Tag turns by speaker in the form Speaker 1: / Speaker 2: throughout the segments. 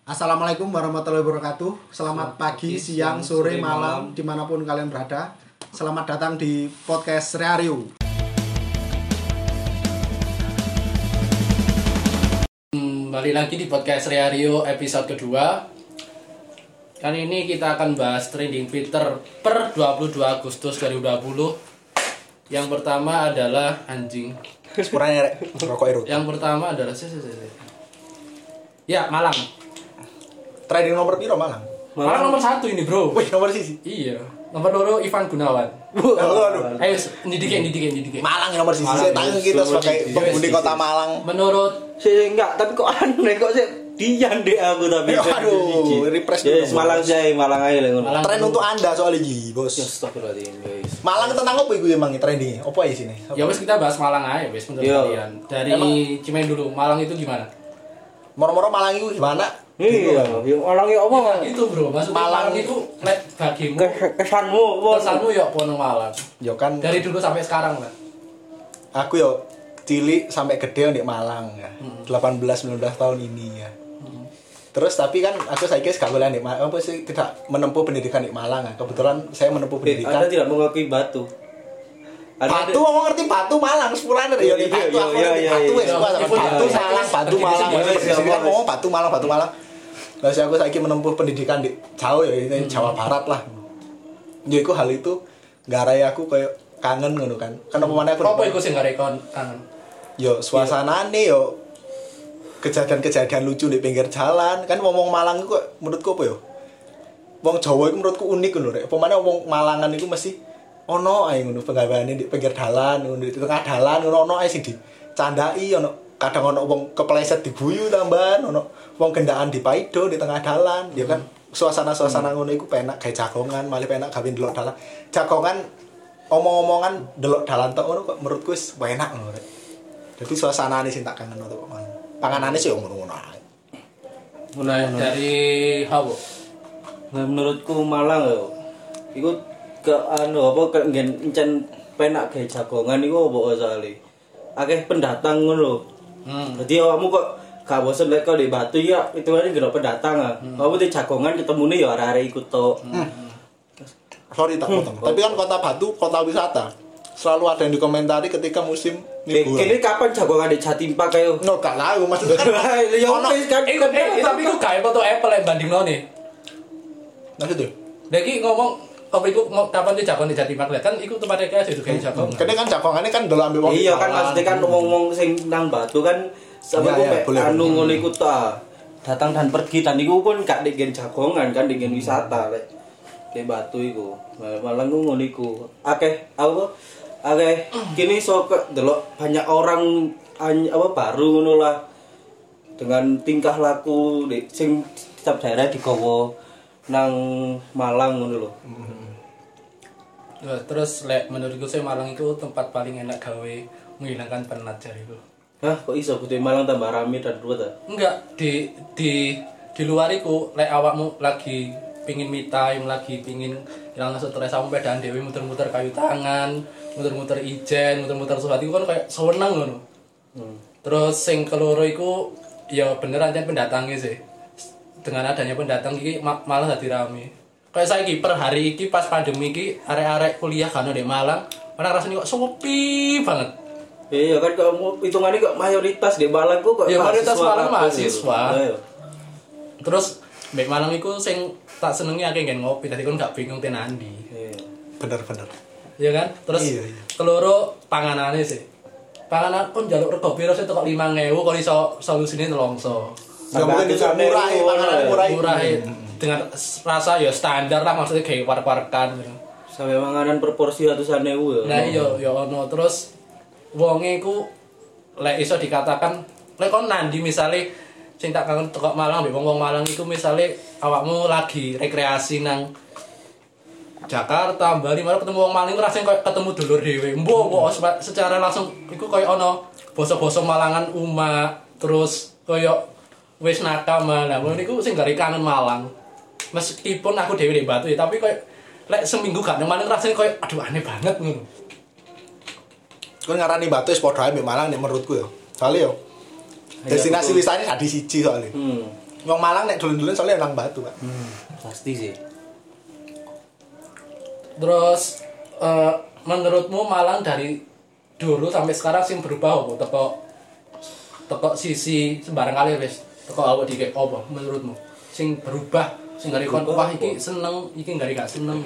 Speaker 1: Assalamualaikum warahmatullahi wabarakatuh. Selamat pagi, siang, sore, malam, di mana pun kalian berada. Selamat datang di podcast Reario.
Speaker 2: Balik lagi di podcast Reario episode kedua Kali ini kita akan bahas trending Twitter per 22 Agustus 2020 Yang pertama adalah anjing
Speaker 1: Sepuranya rek, rokok erut.
Speaker 2: Yang pertama adalah si, si, si, si. Ya, Malang
Speaker 1: Trading nomor piro Malang?
Speaker 2: Malang nomor satu ini bro
Speaker 1: Wih, nomor sisi.
Speaker 2: Iya Nomor loro Ivan Gunawan
Speaker 1: Aduh.
Speaker 2: Ayo, nidike, nidike, nidike
Speaker 1: Malang nomor sisi.
Speaker 3: Malang,
Speaker 1: Saya tanya
Speaker 3: yes.
Speaker 1: kita sebagai penghuni kota. Malang.
Speaker 2: Menurut
Speaker 3: Sih enggak, tapi kok aneh kok sih Dian deh aku tapi.
Speaker 1: Ya, aduh, refresh dulu,
Speaker 3: Yes, Malang
Speaker 1: Bos.
Speaker 3: saya, Malang aja lah ngono.
Speaker 2: Malang.
Speaker 1: Tren untuk Anda soal ini, Bos.
Speaker 3: Astagfirullahaladzim, guys.
Speaker 1: Malang tentang apa iku emang trendingnya? Apa ya sini?
Speaker 2: Ya wes kita bahas Malang aja wes menurut
Speaker 3: Iya.
Speaker 2: kalian Dari Cimahi dulu, Malang itu gimana?
Speaker 1: Moro-moro Malang itu gimana?
Speaker 3: Iya,
Speaker 1: kan?
Speaker 3: ya Malang ya apa kan?
Speaker 2: Itu bro, maksudnya
Speaker 1: Malang.
Speaker 2: Itu lek bagimu
Speaker 3: Ke- Kesanmu, apa?
Speaker 2: Pesanmu ya pono Malang
Speaker 1: Ya kan
Speaker 2: Dari dulu sampai sekarang lah
Speaker 1: aku yo cilik sampai gede di Malang ya. 18 19 tahun ini ya. Terus tapi kan aku saya kira gak boleh di Malang, apa sih tidak menempuh pendidikan di Malang ya. Kebetulan saya menempuh pendidikan.
Speaker 3: Anda tidak mengakui batu.
Speaker 1: Batu mau ngerti batu Malang sepuluhan
Speaker 3: Iya,
Speaker 1: Yoni
Speaker 3: iya,
Speaker 1: batu
Speaker 3: iya,
Speaker 1: aku
Speaker 3: iya,
Speaker 1: ngerti
Speaker 3: iya,
Speaker 1: batu
Speaker 3: iya.
Speaker 1: wes
Speaker 2: Iya,
Speaker 1: batu
Speaker 2: iya,
Speaker 1: Malang
Speaker 2: iya.
Speaker 1: batu
Speaker 2: Iya,
Speaker 1: Malang
Speaker 2: iya,
Speaker 1: Batu
Speaker 3: iya,
Speaker 1: pendidikan
Speaker 3: iya.
Speaker 1: ngomong batu Malang batu Malang Lah saya aku saiki menempuh pendidikan di Jawa ya ini Jawa Barat lah. Ya iku hal itu garai aku kayak kangen ngono kan. Kan apa maneh aku
Speaker 2: Apa iku sing rekon kangen?
Speaker 1: yo suasanane yo kejadian-kejadian lucu di pinggir jalan kan ngomong Malang itu kok menurutku apa yo wong Jawa itu menurutku unik lho rek pemane wong Malangan itu mesti ono ae ngono penggaweane di pinggir dalan ngono di tengah dalan ngono ono ae sing dicandai ono kadang ono wong kepleset diguyu tambahan ono wong gendaan di paido di tengah dalan ya kan suasana-suasana ngono iku penak gawe jagongan malah penak gawe ndelok dalan jagongan omong-omongan ndelok dalan tok ngono kok menurutku wis enak ngono jadi suasana ini sih tak kangen tuh man. Panganannya sih yang ngono-ngono ae.
Speaker 2: Mulai dari Hawo
Speaker 3: Nah, menurutku Malang ya. Iku ke anu apa ke ngen penak gawe jagongan iku apa asale? Akeh pendatang ngono.
Speaker 2: Hmm.
Speaker 3: Jadi awakmu kok gak bosen lek kok di Batu ya itu kan gelap pendatang ah. Kamu di jagongan ketemune ya arek-arek ikut tok.
Speaker 1: Sorry tak potong. Tapi kan kota Batu kota wisata. Selalu ada yang dikomentari ketika musim liburan.
Speaker 3: Kini kapan jagongan di Jatimpa kayo?
Speaker 1: No, gak tahu maksudnya kan.
Speaker 3: Ya wis kan.
Speaker 2: Eh, eh, tapi iku gak foto Apple yang banding nih
Speaker 1: Maksudnya.
Speaker 2: Lagi ngomong apa iku mau kapan dia jagon di lihat kan iku tempatnya kayak situ kayak jagon.
Speaker 1: Karena kan jagongannya kan dulu ambil wong.
Speaker 3: Iya kan maksudnya kan ngomong sing nang Batu kan sama
Speaker 1: Iya, iya,
Speaker 3: anu ngono iku ta. Datang dan pergi dan iku pun gak digen jagongan kan digen wisata lek. Kayak Batu iku. Mal- Malah ngono iku. Akeh apa akeh kini so ke delok banyak orang apa baru ngono lah dengan tingkah laku di, sing setiap daerah digawa nang Malang ngono lho.
Speaker 2: Ya, terus lek menurutku sih Malang itu tempat paling enak gawe menghilangkan penat jariku.
Speaker 3: Hah, kok iso kudu Malang tambah rame dan ruwet?
Speaker 2: Enggak, di di di luar iku lek awakmu lagi pingin me time, lagi pingin hilang stres kamu pedaan dewi muter-muter kayu tangan, muter-muter ijen, muter-muter sesuatu iku kan kayak sewenang ngono.
Speaker 3: Hmm.
Speaker 2: Terus sing keloro iku ya bener aja pendatangnya sih. Dengan adanya pendatang iki ma- malah dadi rame. Kayak saya per hari iki pas pandemi iki arek-arek kuliah kan di Malang, orang rasanya kok sepi banget.
Speaker 3: Iya kan kok hitungannya kok mayoritas di Malang kok
Speaker 2: Ya, mayoritas Malang mahasiswa.
Speaker 3: Iya.
Speaker 2: Terus Mbak Malang iku sing tak senengi akeh nggen ngopi, tadi kon gak bingung tenandi.
Speaker 3: Iya.
Speaker 1: Bener-bener.
Speaker 2: Ya kan? Terus
Speaker 1: Iya, iya.
Speaker 2: keloro panganane sih. Panganan kon njaluk rego piro sih tok 5000 kok iso solusine nelongso.
Speaker 1: Gak mungkin bisa murah ya, panganan
Speaker 3: ewu,
Speaker 1: murah.
Speaker 2: Murah ya. Dengan rasa ya standar lah maksudnya kayak war-warkan gitu.
Speaker 3: Sampai manganan proporsi ratusan ewu ya.
Speaker 2: Nah iya ya ono terus wonge iku lek iso dikatakan lek kon nandi misale sing tak kangen teko Malang mbek wong-wong Malang iku misale awakmu lagi rekreasi nang Jakarta, Bali, malah ketemu wong Malang rasanya kayak ketemu dulur dhewe. Mbok mbok seba- secara langsung iku kayak ono basa-basa Malangan uma terus kayak wis nakama. Nah, ngono niku sing gari kangen Malang. Meskipun aku dhewe di Batu ya, tapi kayak lek seminggu gak nang rasanya kayak aduh aneh banget ngono.
Speaker 1: Kau ngarani batu podo ae mbek Malang nek menurutku ya. Soalnya yo destinasi wisatanya di siji soalnya.
Speaker 3: Hmm.
Speaker 1: Wong Malang nek dolen-dolen soalnya nang Batu, Pak.
Speaker 3: Pasti sih.
Speaker 2: Terus eh, menurutmu Malang dari dulu sampai sekarang sing berubah apa? Teko teko sisi sembarang kali wis. Teko awak dikek apa menurutmu? Sing berubah sing gari kon
Speaker 3: Berubah
Speaker 2: wah iki seneng, iki gari gak seneng.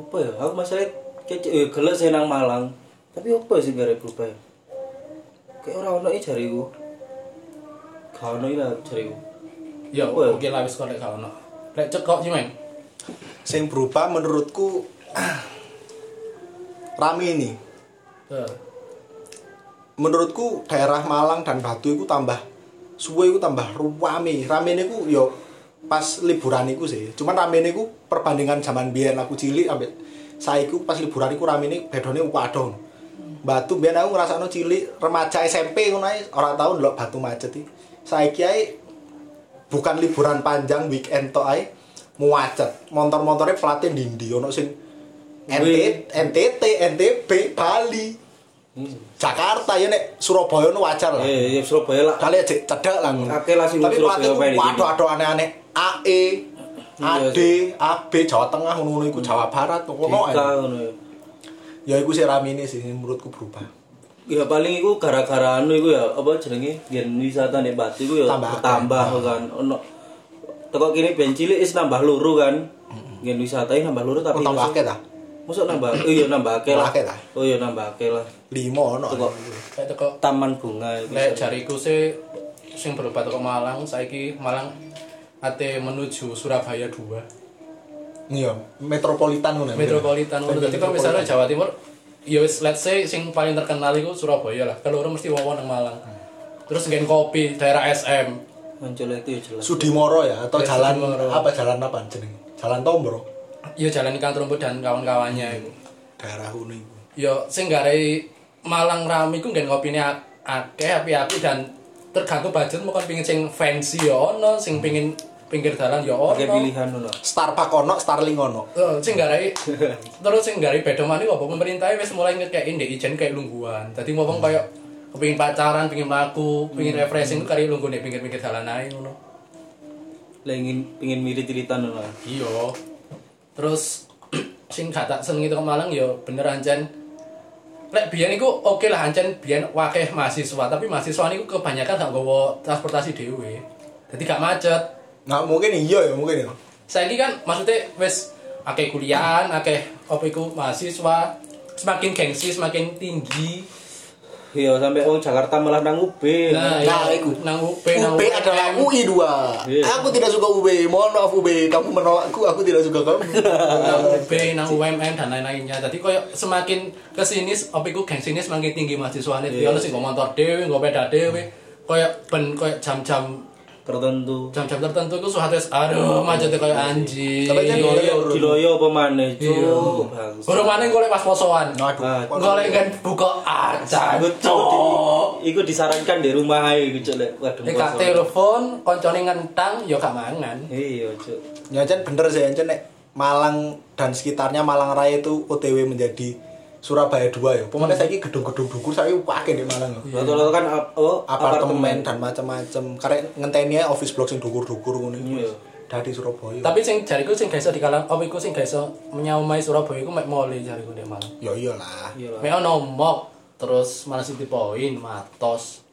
Speaker 3: Apa ya? Aku masalah kecek eh gelek sih nang Malang. Tapi apa sih gara berubah ya? Kayak ora ono iki jariku. Gak ono iki lah.
Speaker 2: Ya
Speaker 3: Apa ya?
Speaker 2: oke lah wis lek gak ono. Lek cekok sih men.
Speaker 1: Sing berubah menurutku rame ini.
Speaker 2: Eh,
Speaker 1: Menurutku daerah Malang dan Batu itu tambah suwe itu tambah rame. Rame niku yo pas liburan iku sih. Cuman rame niku perbandingan zaman biyen aku cilik ambek saiku pas liburan iku rame ini bedone waduh. Batu biyen aku ngrasakno cilik remaja SMP ngono ae ora tau ndelok Batu macet iki. Saiki ae bukan liburan panjang weekend tok ae muacet. Motor-motornya platnya dindi ono sing NTT, NTT, NTB, Bali,
Speaker 3: Hmm.
Speaker 1: Jakarta ya nek Surabaya nu wajar lah.
Speaker 3: Eh, ya Surabaya lah.
Speaker 1: Kali aja cedak lah.
Speaker 3: Akeh lah sing
Speaker 1: Tapi
Speaker 3: Surabaya
Speaker 1: pelatih ku
Speaker 3: main iki.
Speaker 1: waduh aduh aneh-aneh. AE, AD, AB Jawa Tengah ngono iku Jawa Barat ngono ae.
Speaker 3: ngono ya.
Speaker 1: Ya iku sih ramine sih menurutku berubah.
Speaker 3: Ya paling iku gara-gara anu iku ya apa jenenge yen wisata nek Batu iku ya
Speaker 1: Tambah
Speaker 3: bertambah kan. Ono teko kene ben cilik is nambah loro kan. Yen wisata iki nambah loro tapi
Speaker 1: Oh, tambah
Speaker 3: masuk-
Speaker 1: akeh ta?
Speaker 3: Masuk nambah. Oh iya nambah akeh lah. Oh iya nambah akeh lah.
Speaker 1: Limo ono.
Speaker 3: Teko
Speaker 2: teko
Speaker 3: taman bunga iku.
Speaker 2: Lek jariku sih sing berubah teko Malang, saiki Malang ate menuju Surabaya 2.
Speaker 1: Iya, metropolitan ngono.
Speaker 2: Metropolitan ngono. Dadi kalau misalnya Jawa Timur ya wis let's say sing paling terkenal iku Surabaya lah. Kalau orang mesti wong nang Malang. Terus nggen kopi daerah SM.
Speaker 3: Muncul itu ya jelas.
Speaker 1: Sudimoro ya atau
Speaker 2: Ya,
Speaker 1: jalan
Speaker 2: Sudimoro.
Speaker 1: apa jalan apa jenenge? Jalan Tombro.
Speaker 2: Ya jalan ikan rumput dan kawan-kawannya iku.
Speaker 1: Daerah ngono iku.
Speaker 2: Ya sing garai Malang rame iku kopine ak- akeh api-api dan tergantung budget mau kan pingin sing fancy ya ono, sing pingin pinggir dalan ya ono.
Speaker 3: Pilihan ngono.
Speaker 1: Starbucks ono, Starling ono.
Speaker 2: Eh, sing garai terus sing garai beda maneh apa pemerintah wis mulai ngekeki ndek ijen kayak lungguhan. Dadi ngomong kayak kepengin pacaran, pengin mlaku, pengin refreshing kari lungguh ndek pinggir-pinggir dalan ae ngono.
Speaker 3: Lah ingin pengin mirit-iritan ngono.
Speaker 2: Iya. Terus sing gak tak senengi teko Malang ya bener ancen Lek biyen iku oke lah ancen biyen wakeh mahasiswa, tapi mahasiswa niku kebanyakan gak nggawa transportasi dhewe. Jadi gak macet.
Speaker 1: Nah, mungkin iya ya, mungkin ya.
Speaker 2: Saiki kan maksudnya wis akeh kuliahan, akeh apa iku mahasiswa, semakin gengsi, semakin tinggi.
Speaker 3: Iya sampai wong Jakarta malah nang UB.
Speaker 2: Nah,
Speaker 1: Nah,
Speaker 2: iya,
Speaker 1: iku.
Speaker 2: nang
Speaker 1: UB
Speaker 2: nang
Speaker 1: adalah
Speaker 2: UM.
Speaker 1: UI 2.
Speaker 3: Iya.
Speaker 1: Aku tidak suka UB. Mohon maaf UB, kamu menolakku, aku tidak suka kamu.
Speaker 2: nang UB, nang UMN dan lain-lainnya. Jadi koyo semakin ke sini, apa iku gengsine semakin tinggi mahasiswane. Dia ono sing nggo motor dhewe, nggo sepeda dhewe. Koyo ben koyo jam-jam
Speaker 3: tertentu.
Speaker 2: jam-jam tertentu iku suatu aduh macetnya koyo anjing.
Speaker 1: Tapi kan
Speaker 3: Diloyo,
Speaker 1: Iya.
Speaker 3: diloyo apa maneh,
Speaker 2: Iya.
Speaker 3: Cuk.
Speaker 2: Baru mana golek pas posoan.
Speaker 1: Waduh.
Speaker 3: Ah,
Speaker 2: Golek kan buka aja.
Speaker 3: Cuk. Iku disarankan di rumah ae iku cuk lek waduh.
Speaker 2: Nek telepon koncone ngentang ya gak mangan.
Speaker 3: Iya, cuk.
Speaker 1: Ya bener sih nek Malang dan sekitarnya Malang Raya itu OTW menjadi Surabaya 2 ya. Pemane saiki gedung-gedung dukur saiki akeh di Malang. ya.
Speaker 3: Rata-rata kan ap- oh,
Speaker 1: Apartemen dan macam-macam. Karena ngenteni office block sing dukur-dukur ngono iku.
Speaker 3: Iya.
Speaker 1: Dari Surabaya.
Speaker 2: Tapi sing jariku sing gak iso dikalang apa iku sing gak iso menyaumai Surabaya iku mek mole jariku dek Malang.
Speaker 1: Ya iyalah.
Speaker 3: Iya lah.
Speaker 2: Mek ono mok terus mana City Point, Matos.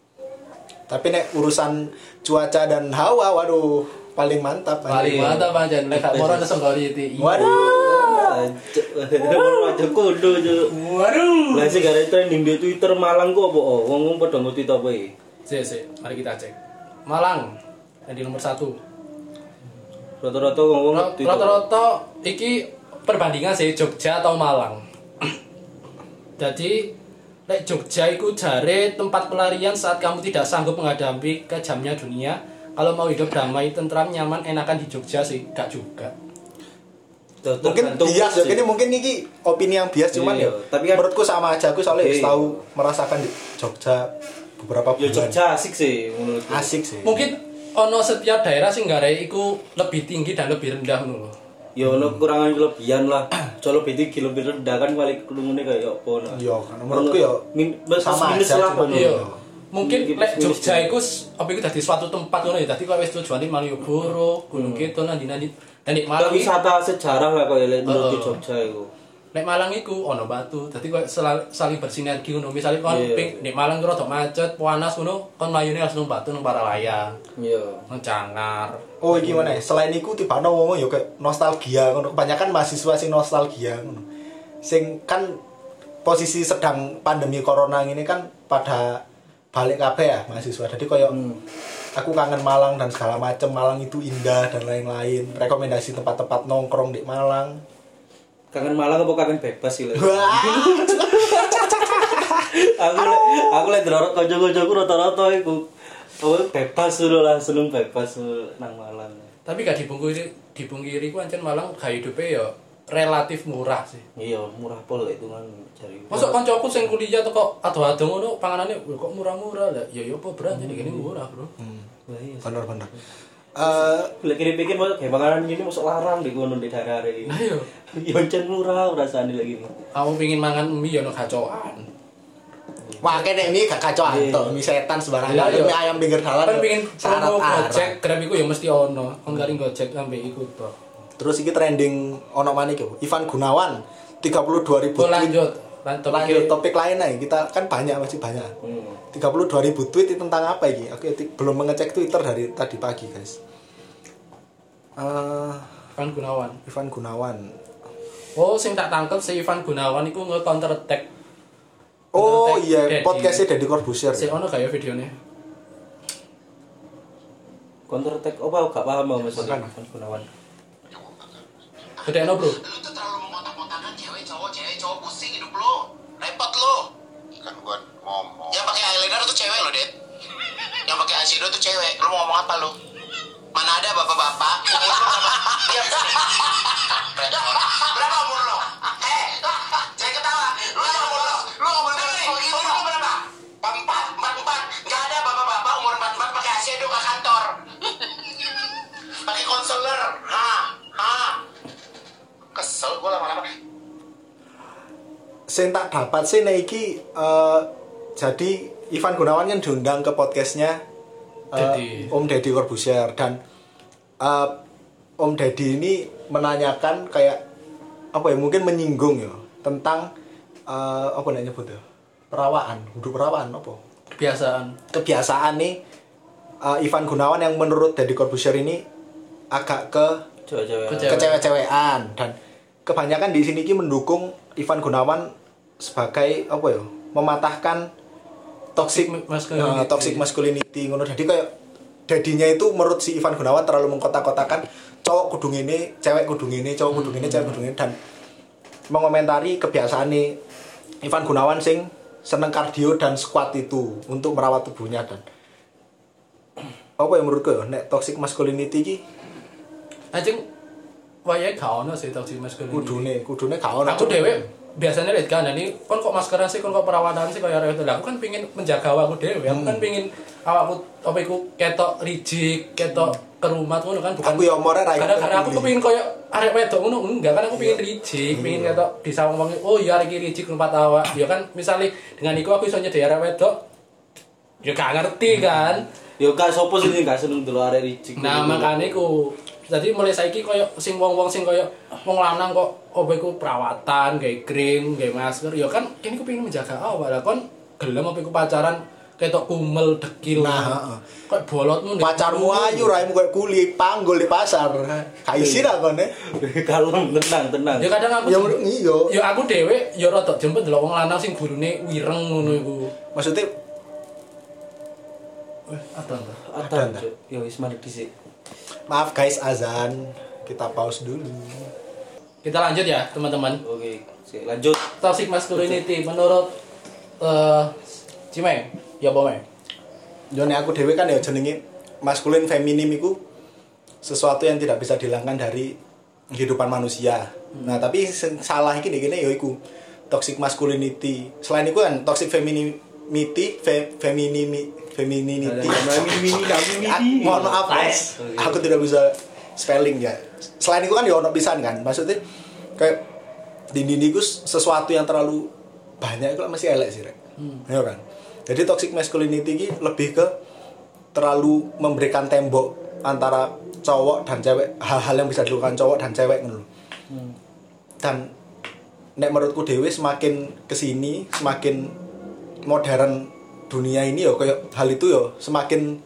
Speaker 1: Tapi nek urusan cuaca dan hawa waduh paling mantap.
Speaker 2: Paling mantap pancen lek gak moro nang Songgoliti.
Speaker 1: Waduh.
Speaker 3: Aja cuk.
Speaker 2: Waduh.
Speaker 3: Lah sing gara trending di Twitter Malang kok apa? Wong-wong padha ngerti apa iki?
Speaker 2: Sik sik, mari kita cek. Malang yang di nomor satu.
Speaker 3: Rata-rata wong-wong.
Speaker 2: Rata-rata iki perbandingan sih Jogja atau Malang. Jadi lek Jogja iku jare tempat pelarian saat kamu tidak sanggup menghadapi kejamnya dunia. Kalau mau hidup damai, tentram, nyaman, enakan di Jogja sih, gak juga.
Speaker 1: Mungkin bias ya,
Speaker 3: sih.
Speaker 1: ini mungkin ini opini yang bias cuman
Speaker 3: Iya,
Speaker 1: ya.
Speaker 3: tapi kan-
Speaker 1: menurutku sama aja aku soalnya
Speaker 3: Iya.
Speaker 1: tahu merasakan di Jogja beberapa
Speaker 3: Ya
Speaker 1: bulan.
Speaker 3: Jogja asik sih menurutku.
Speaker 1: Asik sih.
Speaker 2: Mungkin ono setiap daerah sing garai iku lebih tinggi dan lebih rendah ngono.
Speaker 3: Ya ono kekurangan kelebihan lah. Coba lebih tinggi lebih rendah kan balik kerumune kayak apa nah.
Speaker 1: Iya, karena menurutku ya
Speaker 3: Min,
Speaker 1: sama aja,
Speaker 3: lah
Speaker 1: cuman
Speaker 3: kan.
Speaker 2: Iya. mungkin lek Jogja
Speaker 3: ya.
Speaker 2: iku apa iku dadi suatu tempat ngono ya. Dadi kok wis tujuane Malioboro, Gunung Kidul nanti-nanti. Dan nek Malang iki
Speaker 3: wisata sejarah lah kok ya menurut
Speaker 2: Heeh.
Speaker 3: Jogja itu.
Speaker 2: nek Malang iku ono batu. Dadi kok saling bersinergi ngono. Misale kon
Speaker 3: Iya.
Speaker 2: ping nek Malang ki rada macet, panas ngono, kon mlayune langsung nang batu nang Paralayang,
Speaker 3: Iya.
Speaker 2: nang Cangar.
Speaker 1: Oh iki mana? Selain iku tibane wong ya kayak nostalgia ngono. Kebanyakan mahasiswa sing nostalgia ngono. Sing kan posisi sedang pandemi corona ini kan pada balik kabeh ya mahasiswa. Jadi koyo aku kangen Malang dan segala macem Malang itu indah dan lain-lain. Rekomendasi tempat-tempat nongkrong di Malang.
Speaker 3: Kangen Malang apa kangen bebas sih Le? Aku le, aku le delok kanca-kancaku rata-rata iku apa bebas dulu lah seneng bebas dulu nang Malang.
Speaker 2: Tapi gak dibungkiri dibungkiri ku ancen Malang gaya hidupe ya relatif murah sih.
Speaker 3: Iya, murah pol itu kan cari.
Speaker 2: Masuk kancaku sing kuliah teko ado-ado ngono panganane "Wah, kok murah-murah lah. Ya ya apa berat jadi gini murah, Bro.
Speaker 3: Lah iya.
Speaker 1: bener-bener. Eh,
Speaker 3: Lek kiri pikir mau kayak makanan gini masuk larang di kono di daerah ini.
Speaker 2: Nah yo,
Speaker 3: Ya encen murah rasane lagi nih.
Speaker 2: aku pengin mangan mie ya ono gacoan.
Speaker 1: wah kene mie gak kacau
Speaker 3: Iya.
Speaker 1: anto, mie setan sembarangan.
Speaker 2: Iya, iya.
Speaker 1: Mie ayam pinggir jalan.
Speaker 2: Kan pengin
Speaker 1: syarat.
Speaker 2: Gojek, Grab iku ya mesti ono. Kon kali Gojek sampe iku to.
Speaker 1: Terus iki trending ono mana iki? Ivan Gunawan 32 ribu
Speaker 2: lanjut. Lan
Speaker 1: lanjut
Speaker 2: topik
Speaker 1: topik lain nih kita kan banyak masih banyak
Speaker 3: Hmm.
Speaker 1: 32 ribu tweet itu tentang apa ini aku ti- belum mengecek twitter dari tadi pagi guys Eh,
Speaker 2: Ivan Gunawan.
Speaker 1: Ivan Gunawan
Speaker 2: Oh, sing tak tangkep si Ivan Gunawan iku nge-counter attack.
Speaker 1: oh
Speaker 2: Counter attack
Speaker 1: iya
Speaker 2: Deddy.
Speaker 1: podcastnya Deddy Corbuzier
Speaker 2: Si ono gak ya videonya?
Speaker 3: Counter attack apa gak paham mau maksudnya. Ivan Gunawan.
Speaker 2: Gede no, Bro.
Speaker 4: Yang eyeshadow tuh cewek. Lu mau ngomong apa lu? Mana ada bapak-bapak? Umur lu berapa diam sini berapa umur lo eh jangan ketawa. Lu jangan umur lo lu umur berapa umur lu berapa? Empat empat empat. Nggak ada bapak-bapak. Umur empat empat. Pakai eyeshadow ke kantor. Pakai konselor. Ha ha. Kesel gua lama-lama.
Speaker 1: Sing tak dapat sih nih iki eh, jadi Ivan Gunawan kan diundang ke podcastnya eh,
Speaker 2: Deddy.
Speaker 1: Om Deddy Corbuzier dan eh, Om Deddy ini menanyakan kayak apa ya mungkin menyinggung ya tentang eh, apa namanya nyebut ya perawaan hidup perawaan apa
Speaker 2: Kebiasaan.
Speaker 1: kebiasaan nih eh, Ivan Gunawan yang menurut Deddy Corbuzier ini agak ke kecewe-cewean dan kebanyakan di sini ki mendukung Ivan Gunawan sebagai apa ya mematahkan toxic
Speaker 2: Masculinity.
Speaker 1: Nah, toxic masculinity ngono jadi kayak dadinya itu menurut si Ivan Gunawan terlalu mengkotak-kotakan cowok kudu ini cewek kudu ini cowok kudu ini cewek kudu ini dan mengomentari kebiasaan nih Ivan Gunawan sing seneng kardio dan squat itu untuk merawat tubuhnya dan apa ya menurutku ya nek toxic masculinity ki
Speaker 2: Anjing wayahe gak ono sih toxic masculinity.
Speaker 1: kudune kudune gak ono
Speaker 2: Aku dewe biasanya lihat kan ini kon kok maskeran sih kon kok perawatan sih kayak itu lah aku kan pingin menjaga awakku dewe aku kan pingin awakku apa iku ketok rigid ketok kerumat ngono kan bukan
Speaker 1: aku ya umure ra
Speaker 2: kadang kadang aku kepingin koyo arek wedok ngono enggak kan aku pingin rigid pingin ketok disawang wong oh iya arek iki rigid kerumat awak. Ya kan misalnya dengan iku aku iso nyedhi arek wedok ya gak ngerti kan.
Speaker 3: Yo gak sopo sih gak seneng dulu arek ricik.
Speaker 2: Nah, makanya ku jadi mulai saiki koyo sing wong-wong sing koyo wong lanang kok opo iku perawatan, gawe krim, gawe masker, ya kan kene ku pengen menjaga awak lah kon gelem opo iku pacaran ketok kumel dekil.
Speaker 1: Nah, heeh.
Speaker 2: Kok bolotmu
Speaker 1: pacarmu ayu raimu kayak kuli panggul di pasar kaisi ra kone
Speaker 3: Kalem tenang tenang.
Speaker 2: Ya kadang aku
Speaker 1: ya menurut iya
Speaker 2: ya aku dhewe ya rada jemput delok wong lanang sing burune wireng ngono iku.
Speaker 1: maksudnya
Speaker 2: Eh, ada?
Speaker 3: Ada.
Speaker 1: Ada.
Speaker 3: Yo wis mandek dhisik.
Speaker 1: Maaf guys azan kita pause dulu
Speaker 2: Kita lanjut ya, teman-teman.
Speaker 3: Oke, lanjut.
Speaker 2: Toxic masculinity menurut eh Cimeng, ya Meng?
Speaker 1: Jone aku dewe kan ya jenenge maskulin feminim iku sesuatu yang tidak bisa dihilangkan dari kehidupan manusia. Nah, tapi salah iki gini ya iku toxic masculinity. Selain itu kan toxic femininity, fe, feminimi, femininity. Mohon maaf guys, aku tidak bisa spelling ya. Selain itu kan ya ono pisan kan, maksudnya kayak di ini iku sesuatu yang terlalu banyak itu masih elek sih rek. Ya kan. jadi toxic masculinity ini lebih ke terlalu memberikan tembok antara cowok dan cewek hal-hal yang bisa dilakukan cowok dan cewek gitu loh. dan nek menurutku dewe semakin ke sini semakin modern dunia ini ya kayak hal itu ya semakin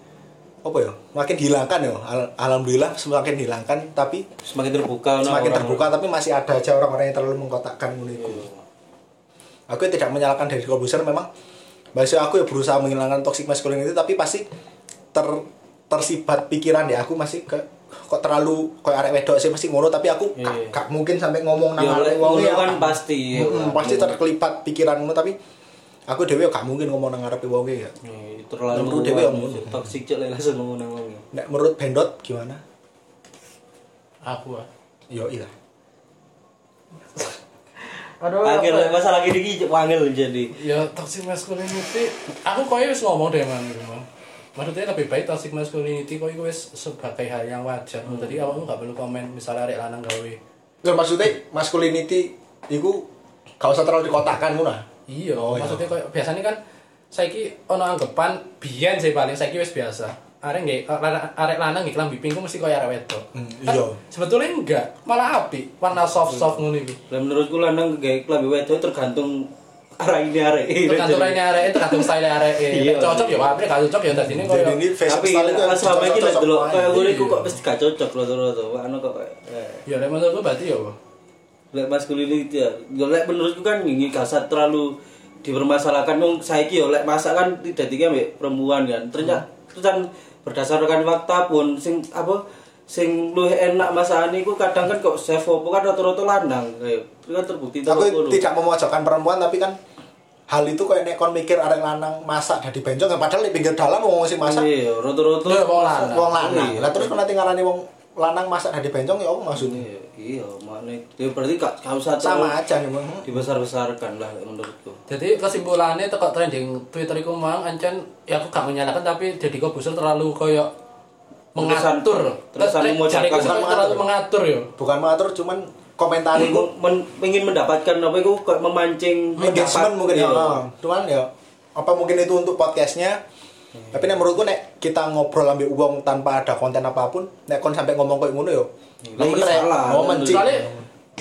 Speaker 1: apa ya semakin hilangkan ya. Al- alhamdulillah semakin hilangkan tapi
Speaker 3: semakin terbuka
Speaker 1: semakin
Speaker 3: orang-
Speaker 1: terbuka tapi masih ada aja orang-orang yang terlalu mengkotakkan ngono iku. Aku tidak menyalahkan dari Corbuzier memang bahasa aku ya berusaha menghilangkan toxic masculinity tapi pasti ter tersibat pikiran ya. Aku masih ke kok terlalu kayak arek wedok sih pasti ngono tapi aku
Speaker 3: Iya.
Speaker 1: gak, mungkin sampai ngomong nang
Speaker 3: Ya,
Speaker 1: arek
Speaker 3: lek
Speaker 1: wong ya.
Speaker 3: kan pasti,
Speaker 1: Mm, pasti terkelipat pikiran ngono tapi aku dhewe gak mungkin ngomong nang arep wong ya
Speaker 3: Eh, terlalu
Speaker 1: Menurut dewe om.
Speaker 3: toxic cek lek langsung ngomong nang wong ya.
Speaker 1: nek menurut Bendot gimana
Speaker 2: Aku ah.
Speaker 1: yo iya
Speaker 2: Aduh.
Speaker 3: Akhir masalah gini iki wangil jadi.
Speaker 2: ya toxic masculinity aku koyo wis ngomong deh mang gitu, Mang. maksudnya lebih baik toxic masculinity koyo wis sebagai hal yang wajar jadi awakmu gak perlu komen misalnya arek lanang gawe
Speaker 1: Nggak, maksudnya masculinity itu gak usah terlalu dikotakkan ngono ah.
Speaker 2: Iya
Speaker 1: Oh, iya.
Speaker 2: maksudnya koyo biasanya kan saiki ono anggapan biyen sih paling saiki wis biasa arek nggih arek lanang nggih klambi pink mesti koyo arek wedok
Speaker 1: Hmm,
Speaker 2: Kan
Speaker 1: iya.
Speaker 2: sebetulnya enggak malah api warna soft soft ngono iku
Speaker 3: Lah menurutku lanang gawe klambi wedok tergantung arah ini arek.
Speaker 2: tergantung lainnya arek tergantung style arek
Speaker 3: Iya.
Speaker 2: cocok ya apik gak cocok ya tadi ini koyo
Speaker 1: ini
Speaker 3: Tapi pas selama ini lek delok kayak
Speaker 1: aja.
Speaker 3: ngono iku
Speaker 2: Iya.
Speaker 3: kok pasti gak cocok loh rata-rata. Anu kok kayak, eh.
Speaker 2: ya lek menurutku berarti ya
Speaker 3: Lek masculinity ya. Ya, Lek menurutku kan ini kasar terlalu dipermasalahkan wong saiki yo lek masak kan tidak tiga perempuan kan. Ternyata terus kan berdasarkan fakta pun sing apa sing luwih enak masakan iku kadang kan kok chef opo kan rata-rata lanang kayak itu kan terbukti ngono.
Speaker 1: tidak memojokkan perempuan tapi kan hal itu kayak nek kon mikir arek lanang masak dari bencong kan padahal di pinggir dalan wong sing masak
Speaker 3: Iya, rata-rata
Speaker 2: Iya, wong lanang.
Speaker 1: wong lanang
Speaker 3: Iya.
Speaker 1: lah terus kena tinggalane wong lanang masak dari bencong ya apa maksudnya
Speaker 3: Iya, iya, makanya ya berarti gak gak usah
Speaker 1: sama aja nih bang
Speaker 3: dibesar-besarkan lah menurutku.
Speaker 2: Jadi kesimpulannya teko trending Twitter iku mang ancen ya aku gak menyalahkan tapi jadi kok busur terlalu koyo mengatur. Terus
Speaker 1: Bukan
Speaker 2: terlalu
Speaker 1: mengatur.
Speaker 2: mengatur yo.
Speaker 1: bukan mengatur cuman komentar itu
Speaker 3: Meng- men- pengen mendapatkan apa itu kayak memancing
Speaker 1: engagement mungkin ya cuman ya apa mungkin itu untuk podcastnya tapi nek menurutku nek kita ngobrol ambil uang tanpa ada konten apa pun nek kon sampai ngomong kayak ngono yo
Speaker 3: Lah, itu
Speaker 1: bener ya,
Speaker 3: salah.
Speaker 1: momen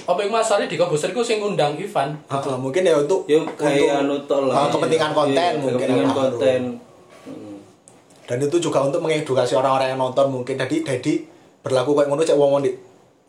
Speaker 2: apa yang masalah di busur iku sing ngundang Ivan.
Speaker 1: Ah, mungkin ya untuk
Speaker 3: Ya kayak anu
Speaker 1: untuk
Speaker 3: tol lah.
Speaker 1: ah, kepentingan konten
Speaker 3: Iya,
Speaker 1: mungkin
Speaker 3: kepentingan
Speaker 1: Ah,
Speaker 3: konten. Hmm.
Speaker 1: dan itu juga untuk mengedukasi orang-orang yang nonton mungkin jadi jadi berlaku kayak ngono cek wong di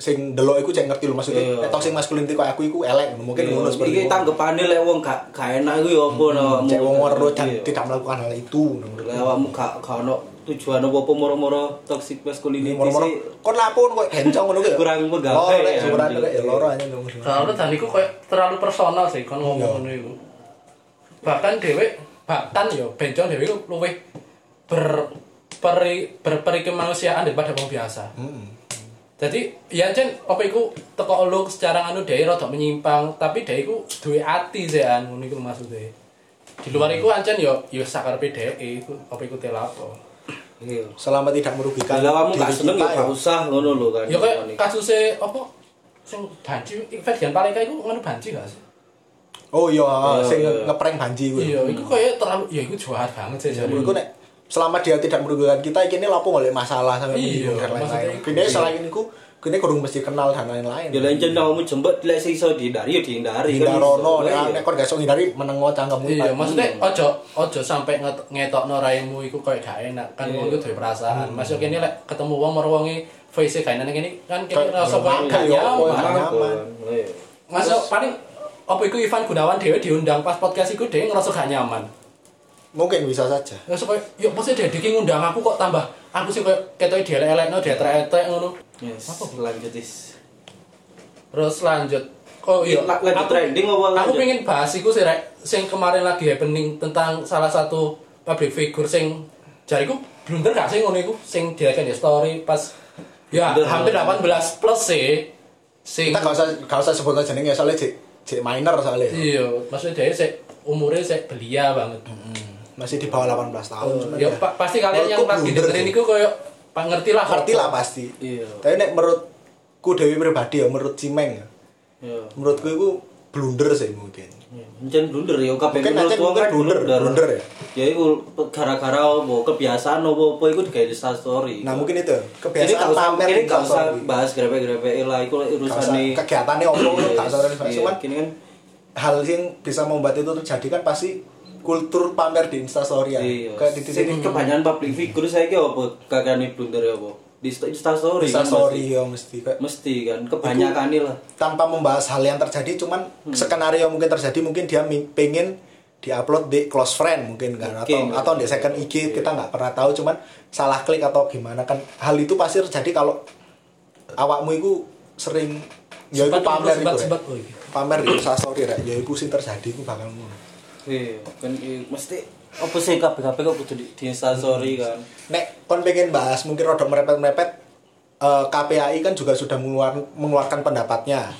Speaker 1: sing delok iku cek ngerti lho maksudnya
Speaker 3: Iya.
Speaker 1: nek toxic masculinity kayak aku iku elek mungkin
Speaker 3: Iya,
Speaker 1: ngono seperti
Speaker 3: Iki tanggepane lek wong gak gak enak iku ya apa no.
Speaker 1: cek wong werut dan
Speaker 3: Iya.
Speaker 1: tidak melakukan hal itu
Speaker 3: Lek awakmu gak gak ono tujuan apa-apa moro-moro toxic masculinity
Speaker 1: moro-moro
Speaker 3: sih.
Speaker 1: kon lapun kok bencong ngono kuwi
Speaker 3: Kurang menggawe,
Speaker 1: oh lek
Speaker 3: ya.
Speaker 1: syukuran lek ya loro aja ngono
Speaker 2: Soalnya iku koyo terlalu personal sih kon ngomong
Speaker 1: Iya.
Speaker 2: ngono iku. Bahkan dhewe bahkan yo bencong dhewe luwih ber peri, berperi kemanusiaan daripada wong biasa.
Speaker 1: Hmm.
Speaker 2: Jadi ya jen apa iku teko lu secara anu dhewe rada menyimpang, tapi dhewe iku duwe ati sih an ngono iku maksudnya. Di luar iku ancen yo yo sakarepe dhewe iku apa iku telapo.
Speaker 3: Iya.
Speaker 1: selama tidak merugikan
Speaker 3: Kalau kamu gak seneng
Speaker 1: kita,
Speaker 3: ya gak usah ngono lho kan.
Speaker 2: Ya kayak kasusnya apa sing banci Ferdian Paleka iku ngono banci gak sih?
Speaker 1: oh iya
Speaker 3: Iya,
Speaker 1: sing
Speaker 3: iya.
Speaker 1: ngeprank banji kuwi
Speaker 2: Iya, iku kayak terlalu ya iku jahat banget sih jadi.
Speaker 1: Menurutku nek selama dia tidak merugikan kita ini lapo oleh masalah sampai
Speaker 2: Iya,
Speaker 1: dan lain-lain.
Speaker 2: itu.
Speaker 1: Kini selain itu kini kurang mesti kenal dan lain-lain.
Speaker 3: Ya lain jen kamu jembet lek sih iso dihindari ya dihindari kan.
Speaker 1: Hindarono,
Speaker 3: iso.
Speaker 1: nek
Speaker 3: Iya.
Speaker 1: nek kon gak iso ngindari menengo cangkemmu.
Speaker 2: Iya, maksudnya ojo ojo sampai nget- ngetokno raimu iku kayak gak enak kan
Speaker 3: Iya.
Speaker 2: wong duwe perasaan. Masuk kene lek ketemu wong mar wonge face gak enak kene kan kene rasa kayak
Speaker 1: gimana
Speaker 2: gak
Speaker 1: ya,
Speaker 2: nyaman.
Speaker 1: ya? nyaman.
Speaker 3: Iya.
Speaker 2: Masuk paling apa iku Ivan Gunawan dhewe diundang pas podcast iku dhewe ngerasa gak nyaman.
Speaker 1: Mungkin bisa saja.
Speaker 2: Ya supaya yuk pasti dia diki ngundang aku kok tambah aku sih kayak ketoke dielek-elekno dietrek-etrek ngono.
Speaker 3: Yes, lanjut is.
Speaker 2: Terus lanjut. Oh iya,
Speaker 3: La- lanjut trending apa
Speaker 2: Aku
Speaker 3: lanjut?
Speaker 2: pengen bahas iku sih rek sing kemarin lagi happening tentang salah satu public figure sing jariku blunder gak sih ngono iku sing direkan di story pas ya
Speaker 3: Blunder.
Speaker 2: hampir 18 plus sih sing
Speaker 1: Kita gak usah gak usah sebut jenenge soalnya cek cek minor soalnya.
Speaker 2: iya maksudnya dia sih umurnya sih belia banget
Speaker 1: Masih di bawah 18 tahun. cuman
Speaker 2: ya pa- pasti kalian yang
Speaker 1: blunder
Speaker 2: dengerin iku koyo pak ngerti lah
Speaker 1: ngerti lah pasti.
Speaker 3: Iya.
Speaker 1: Tapi nek menurutku Dewi pribadi ya menurut Cimeng ya.
Speaker 3: Iya.
Speaker 1: Menurutku itu blunder sih mungkin
Speaker 3: Jen blunder ya kabeh
Speaker 1: Mungkin
Speaker 3: menurut wong
Speaker 1: mungkin
Speaker 3: kan
Speaker 1: blunder, blunder ya?
Speaker 3: Ya iku gara-gara apa kebiasaan apa apa iku digawe di story.
Speaker 1: nah mungkin itu kebiasaan pamer
Speaker 3: ini gak usah bahas grepe-grepe lah iku urusane
Speaker 1: kegiatannya opo gak usah relevasi.
Speaker 3: Iya,
Speaker 1: cuman
Speaker 3: kini kan
Speaker 1: hal yang bisa membuat itu terjadi kan pasti kultur pamer di instastory ya
Speaker 3: iya.
Speaker 1: kayak di titik
Speaker 3: kebanyakan public figure saiki apa kakane blunder ya apa? Di Insta story. kan
Speaker 1: instastory ya mesti kayak
Speaker 3: Mesti kan kebanyakan lah.
Speaker 1: tanpa membahas hal yang terjadi cuman
Speaker 3: Hmm.
Speaker 1: skenario mungkin terjadi mungkin dia pengen diupload di close friend mungkin kan atau atau di second IG kita nggak pernah tahu cuman salah klik atau gimana kan hal itu pasti terjadi kalau awakmu itu sering ya itu pamer itu
Speaker 2: sempat, oh iya.
Speaker 1: pamer di instastory rek ya itu sih terjadi itu bakal ngono
Speaker 3: Iya, kan mesti apa sih kabeh-kabeh kok kudu di, di Insta story kan.
Speaker 1: nek kon pengen bahas mungkin rodok merepet-merepet eh, KPAI kan juga sudah mengeluarkan, mengeluarkan pendapatnya.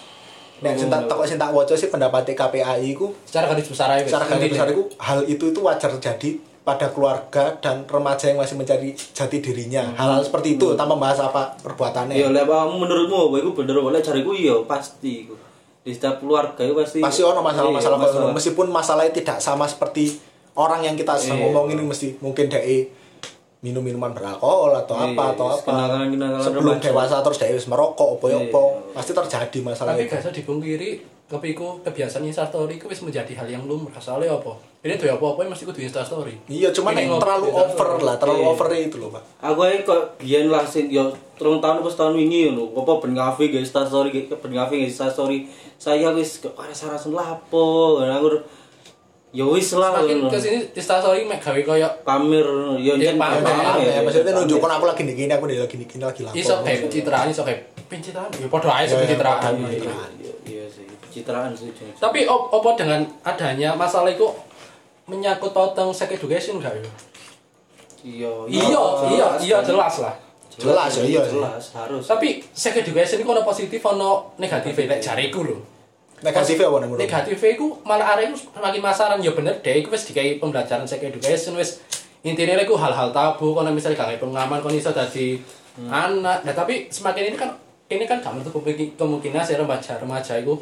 Speaker 1: Nek sing tak takok sing tak waca sih pendapat KPAI ku
Speaker 2: secara garis besar aja
Speaker 1: secara garis besar itu hal itu itu wajar terjadi pada keluarga dan remaja yang masih mencari jati dirinya. Hal-hal seperti itu tanpa membahas apa perbuatannya.
Speaker 3: Ya lek kamu menurutmu apa? Iku bener apa? Lek jariku iya pasti iku. Di setiap keluarga itu pasti
Speaker 1: pasti ono masalah-masalah
Speaker 3: Iya,
Speaker 1: ngono. meskipun masalahnya tidak sama seperti orang yang kita sedang
Speaker 3: Iya.
Speaker 1: ngomongin ini mesti mungkin DE minum minuman beralkohol atau
Speaker 3: Iya,
Speaker 1: apa atau apa sebelum
Speaker 3: remaja.
Speaker 1: dewasa terus DE wis merokok opo
Speaker 3: Iya.
Speaker 1: opo pasti terjadi masalah
Speaker 2: tapi
Speaker 1: itu
Speaker 2: gak usah dipungkiri tapi iku kebiasaan instastory iku wis menjadi hal yang lumrah soalnya apa ini tuh apa apa mesti kudu instastory
Speaker 1: iya cuman
Speaker 2: Ini
Speaker 1: yang terlalu
Speaker 2: instastory.
Speaker 1: over lah terlalu
Speaker 3: Iya.
Speaker 1: over itu loh pak
Speaker 3: Aku ae kok biyen lah sing yo terung tahun pas tahun wingi lho. Apa ben guys Insta story ben guys Insta story. Saya wis kok rasa-rasa lapo. Aku yo wis lah
Speaker 2: makin
Speaker 3: ngono.
Speaker 2: kesini instastory mek gawe koyo
Speaker 3: pamer yo
Speaker 2: Iya,
Speaker 3: jen
Speaker 2: pamer.
Speaker 1: Ya, maksudnya nunjukkan aku lagi gini, aku lagi gini, lagi lapor.
Speaker 2: iso kayak pencitraan iso kayak pencitraan ya padha ae
Speaker 1: Iya,
Speaker 2: pencitraan
Speaker 1: iya,
Speaker 3: sih, pencitraan sih.
Speaker 2: Tapi op- apa dengan adanya masalah itu menyangkut pautang sex education gak ya
Speaker 3: Iya,
Speaker 2: iya iya iya jelas lah
Speaker 1: Jelas, ya, iya.
Speaker 3: Jelas, harus.
Speaker 2: tapi sex education itu ono positif ono negatif lek jariku lho
Speaker 1: Negatifnya apa nih menurut?
Speaker 2: negatifnya itu malah arek itu semakin masaran. Ya bener deh itu wis dikai pembelajaran sex education wis intinya itu hal-hal tabu. Kalau misalnya gak pengaman kalau iso dadi anak. Nah tapi semakin ini kan ini kan menutup kemungkin- kemungkinan si remaja remaja itu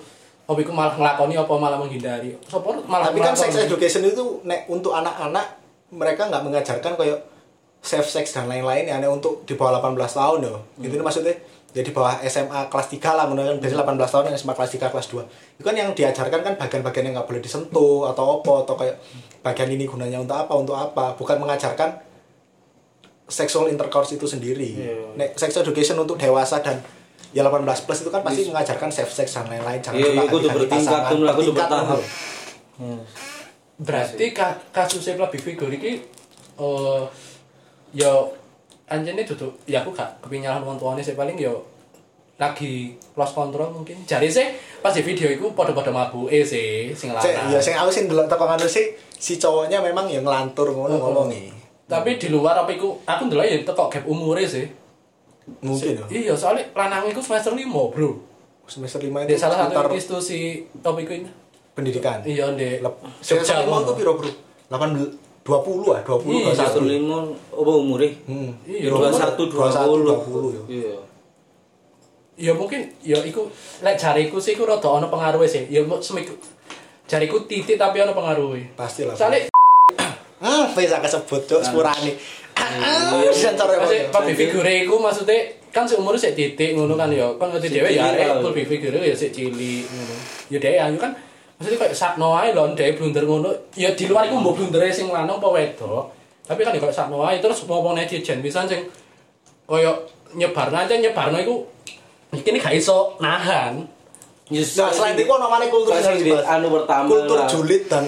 Speaker 2: hobi ku malah ngelakoni apa malah menghindari. Sopo malah
Speaker 1: Tapi kan sex education itu nek untuk anak-anak mereka nggak mengajarkan kayak safe sex dan lain-lain ya untuk di bawah 18 tahun ya. Itu maksudnya ya di bawah SMA kelas 3 lah menggunakan biasanya 18 tahun yang SMA kelas 3 kelas 2 itu kan yang diajarkan kan bagian-bagian yang nggak boleh disentuh atau apa atau kayak bagian ini gunanya untuk apa untuk apa. Bukan mengajarkan sexual intercourse itu sendiri.
Speaker 3: Iya.
Speaker 1: nek sex education untuk dewasa dan ya 18 plus itu kan pasti mengajarkan safe sex dan lain-lain. Jangan
Speaker 3: Iya,
Speaker 1: suka
Speaker 3: iya,
Speaker 1: ganti-ganti
Speaker 3: bertingkat,
Speaker 1: bertingkat, kudu.
Speaker 2: berarti ka kasusnya lebih figur ini eh ya anjene duduk ya aku gak kepinyalan wong tuane sih paling ya lagi lost control mungkin jari sih pas di video itu pada-pada mabuke sih sing lanang
Speaker 1: ya sing aku sing delok teko ngono sih si cowoknya memang yang ngelantur ngono
Speaker 2: oh.
Speaker 1: ngomongi.
Speaker 2: tapi di luar apa iku aku ndelok ya teko gap umure sih
Speaker 1: Mungkin ya.
Speaker 2: iya soalnya lanang iku semester 5 bro
Speaker 1: Semester 5
Speaker 2: di
Speaker 1: itu
Speaker 2: salah
Speaker 1: sekitar
Speaker 2: satu institusi top iku ini
Speaker 1: pendidikan.
Speaker 2: iya di
Speaker 1: Lep-
Speaker 2: Jogja
Speaker 1: Semester 5 itu
Speaker 2: ngono.
Speaker 1: piro, Bro? 18 20 ah, 20
Speaker 2: Iya,
Speaker 3: Satu
Speaker 1: 21.
Speaker 3: lima apa umure?
Speaker 1: Hmm.
Speaker 3: Dua satu dua
Speaker 1: 21,
Speaker 3: puluh.
Speaker 1: 20 ya.
Speaker 2: Ya mungkin ya iku lek jariku sih iku rada ana pengaruhe sih ya semiku jariku titik tapi ana pengaruhe
Speaker 1: Pastilah.
Speaker 2: soalnya
Speaker 1: Ah, bisa kesebut cuk sepurane. Ah, sensor ya.
Speaker 2: Masih public figure iku maksudnya kan seumur sik titik ngono kan ya. Kan ngerti dhewe ya arek
Speaker 3: lah.
Speaker 2: figure ya sik cilik ngono. Ya dhewe ayu kan maksudnya kayak sakno ae lho dhewe blunder ngono. Ya di luar iku mbok blundere sing lanang apa wedok. Tapi kan ya kayak sakno ae terus ngomong netizen bisa sing koyo nyebarno aja nyebarno iku iki gak iso nahan.
Speaker 3: Yes,
Speaker 1: Nah, selain itu ono maneh kultur
Speaker 3: Kok anu pertama
Speaker 1: kultur julid dan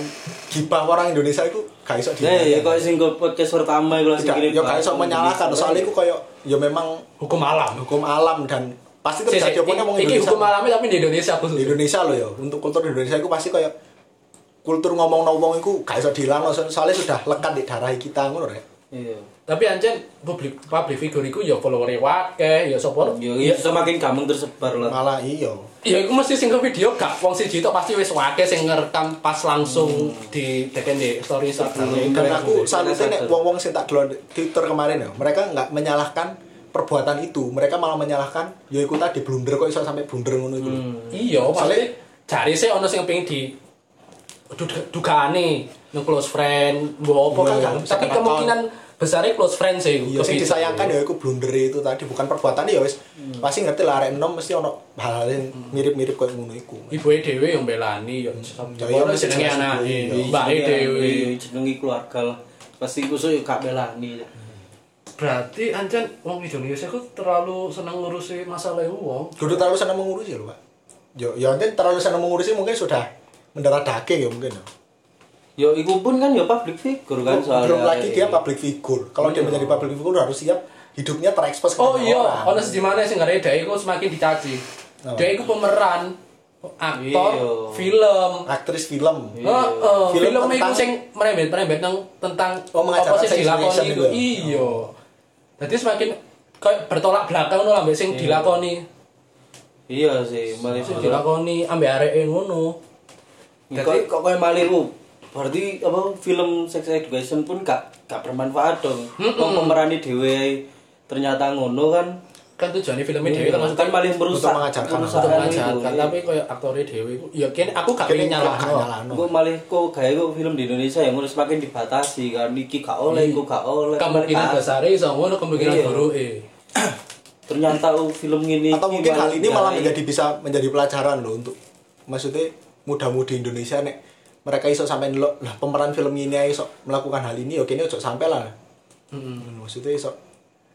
Speaker 1: gibah orang Indonesia itu gak iso
Speaker 3: Nah, ya kok
Speaker 1: dihilangkan.
Speaker 3: sing podcast pertama iku
Speaker 1: Tidak, ya gak iso menyalahkan soalnya itu kayak ya memang
Speaker 2: Hukum alam.
Speaker 1: hukum alam dan pasti
Speaker 2: sik,
Speaker 1: apa ngomong
Speaker 2: Iki
Speaker 1: Indonesia.
Speaker 2: hukum alamnya tapi di Indonesia khusus.
Speaker 1: di Indonesia loh ya untuk kultur di Indonesia itu pasti kayak kultur ngomong-ngomong itu gak iso dihilang soalnya sudah lekat di darah kita ngono rek
Speaker 3: Iya.
Speaker 2: Tapi anjen public public figure iku ya follower wakeh, ya sapa
Speaker 3: Ya, iya, semakin gampang tersebar lah.
Speaker 1: malah iya
Speaker 2: Ya iku mesti sing ke video gak wong siji tok pasti wis wakeh sing ngerekam pas langsung di teken di story Instagram.
Speaker 1: dan aku salutnya nek wong-wong sing tak delok di Twitter kemarin ya mereka nggak menyalahkan perbuatan itu mereka malah menyalahkan ya iku tadi blunder kok iso sampai blunder ngono itu lho.
Speaker 2: Iya, maksudnya Jare sih ono sing pengen di du- dugane nang close friend, mbok apa kan
Speaker 1: Iya, bisa
Speaker 2: tapi kemungkinan besarnya close friend sih.
Speaker 1: Iya, sing disayangkan ya iku blunder itu tadi bukan perbuatan ya wis. Pasti ngerti lah arek enom mesti ono hal-hal yang mirip-mirip koyo ngono iku.
Speaker 2: Ibuke dhewe yang belani yo.
Speaker 1: Ya,
Speaker 2: Ya
Speaker 1: mesti
Speaker 2: jenenge anake,
Speaker 1: ibu, iya.
Speaker 2: mbake dhewe.
Speaker 3: jenengi keluarga lah. Pasti kusuk yo gak belani.
Speaker 2: Berarti ancen wong Indonesia ku terlalu seneng ngurusi masalah wong.
Speaker 1: Kudu terlalu senang mengurusi lho, Pak. Yo, ya nanti terlalu senang mengurusi mungkin sudah mendarah daging ya mungkin. ya.
Speaker 3: Yo iku pun kan yo public figure kan soalnya.
Speaker 1: Belum lagi dia public figure. Kalau dia menjadi public figure harus siap hidupnya terekspos ke
Speaker 2: Oh iya,
Speaker 1: orang.
Speaker 2: ono sing di mana sing ngare dhek iku semakin dicaci.
Speaker 1: Apa?
Speaker 2: Dhek iku pemeran aktor
Speaker 3: Iya.
Speaker 2: film.
Speaker 1: aktris film.
Speaker 2: Heeh,
Speaker 1: Film
Speaker 2: film iku
Speaker 1: tentang-
Speaker 2: sing merembet-merembet nang tentang
Speaker 1: Oh,
Speaker 2: apa dilakoni
Speaker 1: education
Speaker 2: iku.
Speaker 1: itu ya?
Speaker 2: Jadi semakin kayak bertolak belakang ngono ambek sing dilakoni.
Speaker 3: Iya sih, malah
Speaker 2: Sing dilakoni ambek areke ngono.
Speaker 3: Kok kok koyo malih ku. Berarti apa film sex education pun gak gak bermanfaat dong. Wong pemerani dhewe ternyata ngono kan.
Speaker 2: Kan tujuannya filmnya dhewe kan
Speaker 3: kan
Speaker 2: maksudnya
Speaker 3: paling merusak
Speaker 1: Untuk mengajarkan
Speaker 2: untuk
Speaker 3: perusahaan
Speaker 2: mengajarkan,
Speaker 3: iya.
Speaker 2: tapi kayak aktornya dhewe iku ya kene aku gak pengen nyalahno.
Speaker 3: Gue malah kok gaya kok film di Indonesia yang harus semakin dibatasi kan iki gak oleh, kok gak oleh.
Speaker 2: Kemungkinan besar iso ngono kemungkinan
Speaker 3: Iya.
Speaker 2: buruke.
Speaker 3: Ternyata oh, film ini
Speaker 1: Atau mungkin hal ini malah menjadi bisa menjadi pelajaran loh untuk maksudnya muda-mudi Indonesia nek mereka iso sampai ndelok lah pemeran film ini iso melakukan hal ini oke ini ojo sampai lah. Maksudnya iso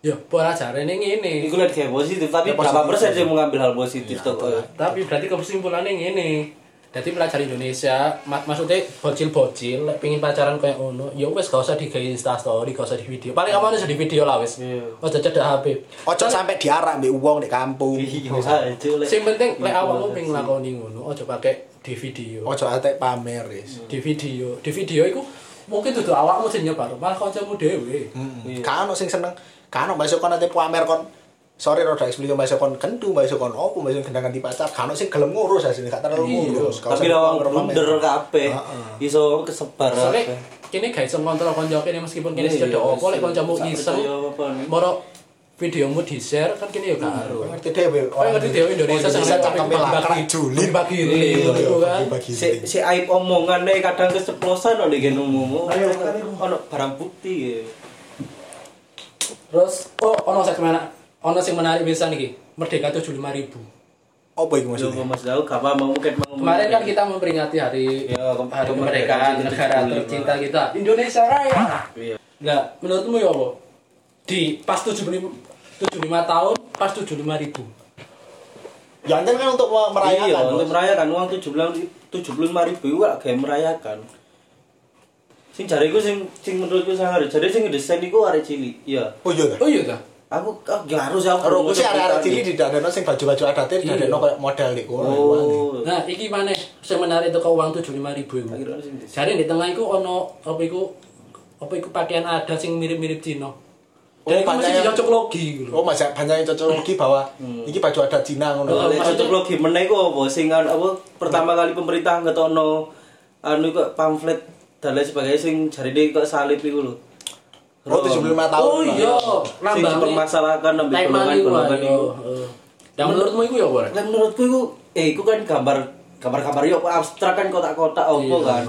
Speaker 2: Ya, pelajarane ngene.
Speaker 3: Iku lihat kayak positif, tapi
Speaker 1: Ya,
Speaker 3: berapa persen sih mengambil hal positif tuh?
Speaker 2: Tapi berarti kesimpulannya ngene. Jadi pelajar Indonesia, mak maksudnya bocil-bocil, lek pengin pacaran kayak ngono, ya wes gak usah digawe Insta story, gak usah di video. Paling apa bisa di video lah wes.
Speaker 3: Iya.
Speaker 2: Ojo cedak HP.
Speaker 1: ojo sampai diarak mbek wong di kampung.
Speaker 3: Iya, itu lek.
Speaker 2: Sing penting lek
Speaker 3: Iya,
Speaker 2: awakmu
Speaker 3: sih.
Speaker 2: pengen nglakoni ngono, ojo pakai di video.
Speaker 1: Ojo ate pamer.
Speaker 2: Di video, di video iku mungkin dudu awakmu sing nyebar, malah kancamu dhewe.
Speaker 1: Hmm. Kan ono sing seneng, kan ono masuk kon ate pamer kon Sorry roda eksplisit masuk kon kentu, masuk kon opo, masuk gendangan di pacar, kan ono sing gelem ngurus asline gak terlalu ngurus. Gak
Speaker 3: Tapi lawang blunder kabeh.
Speaker 1: Heeh.
Speaker 3: Iso kesebar
Speaker 2: kini gak iso ngontrol konco kene meskipun kene
Speaker 3: iya,
Speaker 2: opo lek kancamu iseng.
Speaker 3: nih.
Speaker 2: Moro videomu di-share kan kene ya karo.
Speaker 1: Ngerti dhewe.
Speaker 2: Oh, ngerti dhewe Indonesia
Speaker 1: Indonesia
Speaker 2: sampai
Speaker 1: cakep lakrak julid.
Speaker 2: bagi
Speaker 1: Iya,
Speaker 2: gitu kan.
Speaker 3: Si, si aib omongan nih kadang keceplosan oleh gen ngomong. Ono barang bukti ya.
Speaker 2: Terus oh ono segmen ono sing menarik bisa nih Merdeka 75.000.
Speaker 1: Apa
Speaker 3: Yo
Speaker 1: maksudnya?
Speaker 3: Mas Dau gak apa mau mungkin mau
Speaker 2: Kemarin kan kita memperingati hari
Speaker 3: Ya, ke-
Speaker 2: hari
Speaker 3: kemerdekaan
Speaker 2: negara
Speaker 3: 75.
Speaker 2: tercinta kita Indonesia Raya.
Speaker 3: Iya.
Speaker 2: Nah, menurutmu ya apa? Di pas 75 75 tahun pas 75.000.
Speaker 1: Ya kan kan untuk merayakan.
Speaker 3: Iya, untuk merayakan uang tujuh puluh tujuh puluh lima ribu itu kayak merayakan. Sing jariku sing sing menurutku sangar, jadi sing ngedesain iku arek cilik. Iya.
Speaker 1: Oh iya ta?
Speaker 2: Oh iya ta?
Speaker 3: Aku ya harus aku.
Speaker 1: Karo sih arek-arek cilik didadekno sing baju-baju adatnya didadekno kayak model kono.
Speaker 3: Oh.
Speaker 2: Nah, iki mana sing menarik itu ke uang 75.000 iku.
Speaker 3: Akhirnya sing ngedesain.
Speaker 2: Jadi di tengah iku ono apa iku apa iku pakaian adat sing mirip-mirip Cina.
Speaker 1: Oh,
Speaker 2: Dan iku mesti
Speaker 1: pakaian-
Speaker 2: cocok logi gitu.
Speaker 1: Oh, Mas banyak yang cocok lagi bahwa iki baju adat Cina ngono.
Speaker 2: Oh,
Speaker 3: cocok logi meneh iku apa sing an- apa pertama kali pemerintah ngetokno anu kok pamflet dan lain sebagainya sing jarine kok salib iku lho.
Speaker 1: Oh, 75 tahun.
Speaker 2: Oh iya,
Speaker 3: Sing
Speaker 2: lambangnya
Speaker 3: dipermasalahkan ambil
Speaker 2: tema
Speaker 3: golongan
Speaker 2: iku,
Speaker 3: golongan
Speaker 2: ayo.
Speaker 3: iku.
Speaker 2: Heeh. Dan menurutmu iku ya, Bor?
Speaker 3: Lah menurutku itu eh itu kan gambar gambar-gambar yo abstrak kan kotak-kotak opo
Speaker 2: Iya.
Speaker 3: kan.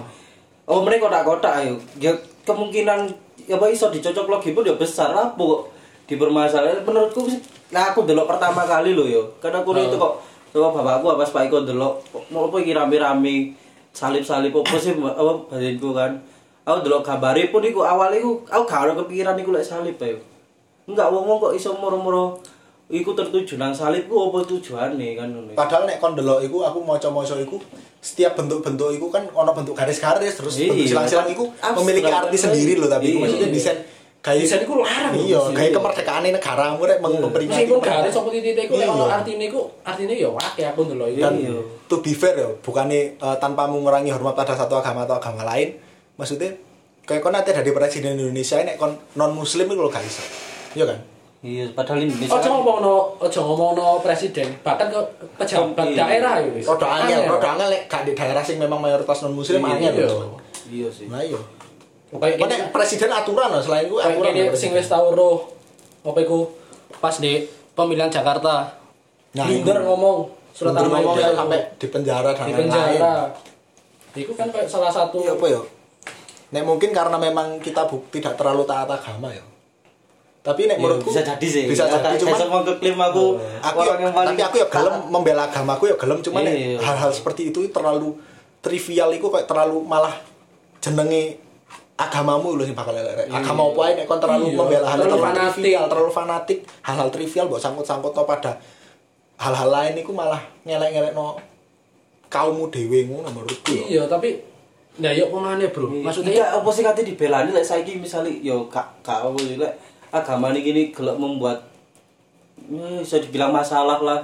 Speaker 3: Oh mereka kotak-kotak ayo. Ya kemungkinan ya apa iso dicocok logi pun ya besar apa kok dipermasalahkan menurutku sih nah aku delok pertama kali lo yo karena aku itu kok coba bapakku apa Pak Iko delok mau apa iki rame-rame salib-salib apa sih apa badanku kan. Aku delok gambare pun iku awal iku aku gak ada kepikiran iku lek salib ayo enggak wong kok iso moro-moro iku tertuju nang salib ku apa tujuane kan ngono
Speaker 1: Padahal nek kon delok iku aku maca-maca iku setiap bentuk-bentuk iku kan ono bentuk garis-garis terus
Speaker 3: Iya,
Speaker 1: bentuk silang-silang iku
Speaker 3: abstrak.
Speaker 1: memiliki arti sendiri loh tapi iku
Speaker 3: Iya.
Speaker 1: maksudnya desain kayak
Speaker 2: Desain iku larang
Speaker 1: Iya, kayak kemerdekaan negaramu rek memperingati.
Speaker 2: Meskipun garis apa titik iku lek
Speaker 1: Iya.
Speaker 2: ono artine iku artine ya akeh aku ndelok iku.
Speaker 1: dan
Speaker 3: Iya.
Speaker 1: to be fair ya bukannya eh, tanpa mengurangi hormat pada satu agama atau agama lain maksudnya kayak kon nanti dari presiden Indonesia nek kon non muslim itu lo gak bisa iya kan
Speaker 3: Iya, padahal Indonesia
Speaker 2: Ojo
Speaker 3: kan-
Speaker 2: ngomongno ojo ngomongno presiden, bahkan ke pejabat
Speaker 3: Iya.
Speaker 2: daerah ya wis.
Speaker 1: rodo angel
Speaker 2: Angel.
Speaker 1: rodo angel gak di daerah sing memang mayoritas non muslim
Speaker 3: Iya,
Speaker 1: angel
Speaker 2: iya.
Speaker 3: Iya sih.
Speaker 1: nah iya
Speaker 2: Kayak
Speaker 1: nek presiden aturan loh selain
Speaker 2: kayak
Speaker 1: aturan
Speaker 2: kene
Speaker 1: loh
Speaker 2: sing wis tau roh apa iku pas di pemilihan Jakarta.
Speaker 1: Nah, iku.
Speaker 2: ngomong surat
Speaker 1: ngomong ya sampai di penjara dan
Speaker 2: di
Speaker 1: lain-lain.
Speaker 2: penjara itu kan kayak salah satu
Speaker 1: Iya apa ya? Nek mungkin karena memang kita tidak terlalu taat agama ya. Tapi nek
Speaker 3: Ya,
Speaker 1: menurutku
Speaker 3: bisa jadi sih.
Speaker 1: Bisa jadi
Speaker 3: Saya
Speaker 1: cuman
Speaker 3: sama klaim aku
Speaker 1: aku
Speaker 3: orang
Speaker 1: ya,
Speaker 3: yang paling
Speaker 1: tapi aku ya gelem membela agamaku ya gelem cuman nek
Speaker 3: Iya.
Speaker 1: hal-hal seperti itu terlalu trivial itu kayak terlalu malah jenenge agamamu lho sing bakal elek. Agama apa ae nek kon terlalu
Speaker 2: Iya,
Speaker 1: membela hal
Speaker 2: terlalu
Speaker 1: trivial, terlalu fanatik, hal-hal trivial mbok sangkut-sangkut pada hal-hal lain iku malah ngelek-ngelekno kaummu dhewe ngono menurutku ya.
Speaker 2: iya tapi ya yuk pemane bro maksudnya
Speaker 3: apa sih kate dibelani lek saiki misale yo gak gak apa sih lek agama ini gini gelek membuat eh, bisa dibilang masalah lah.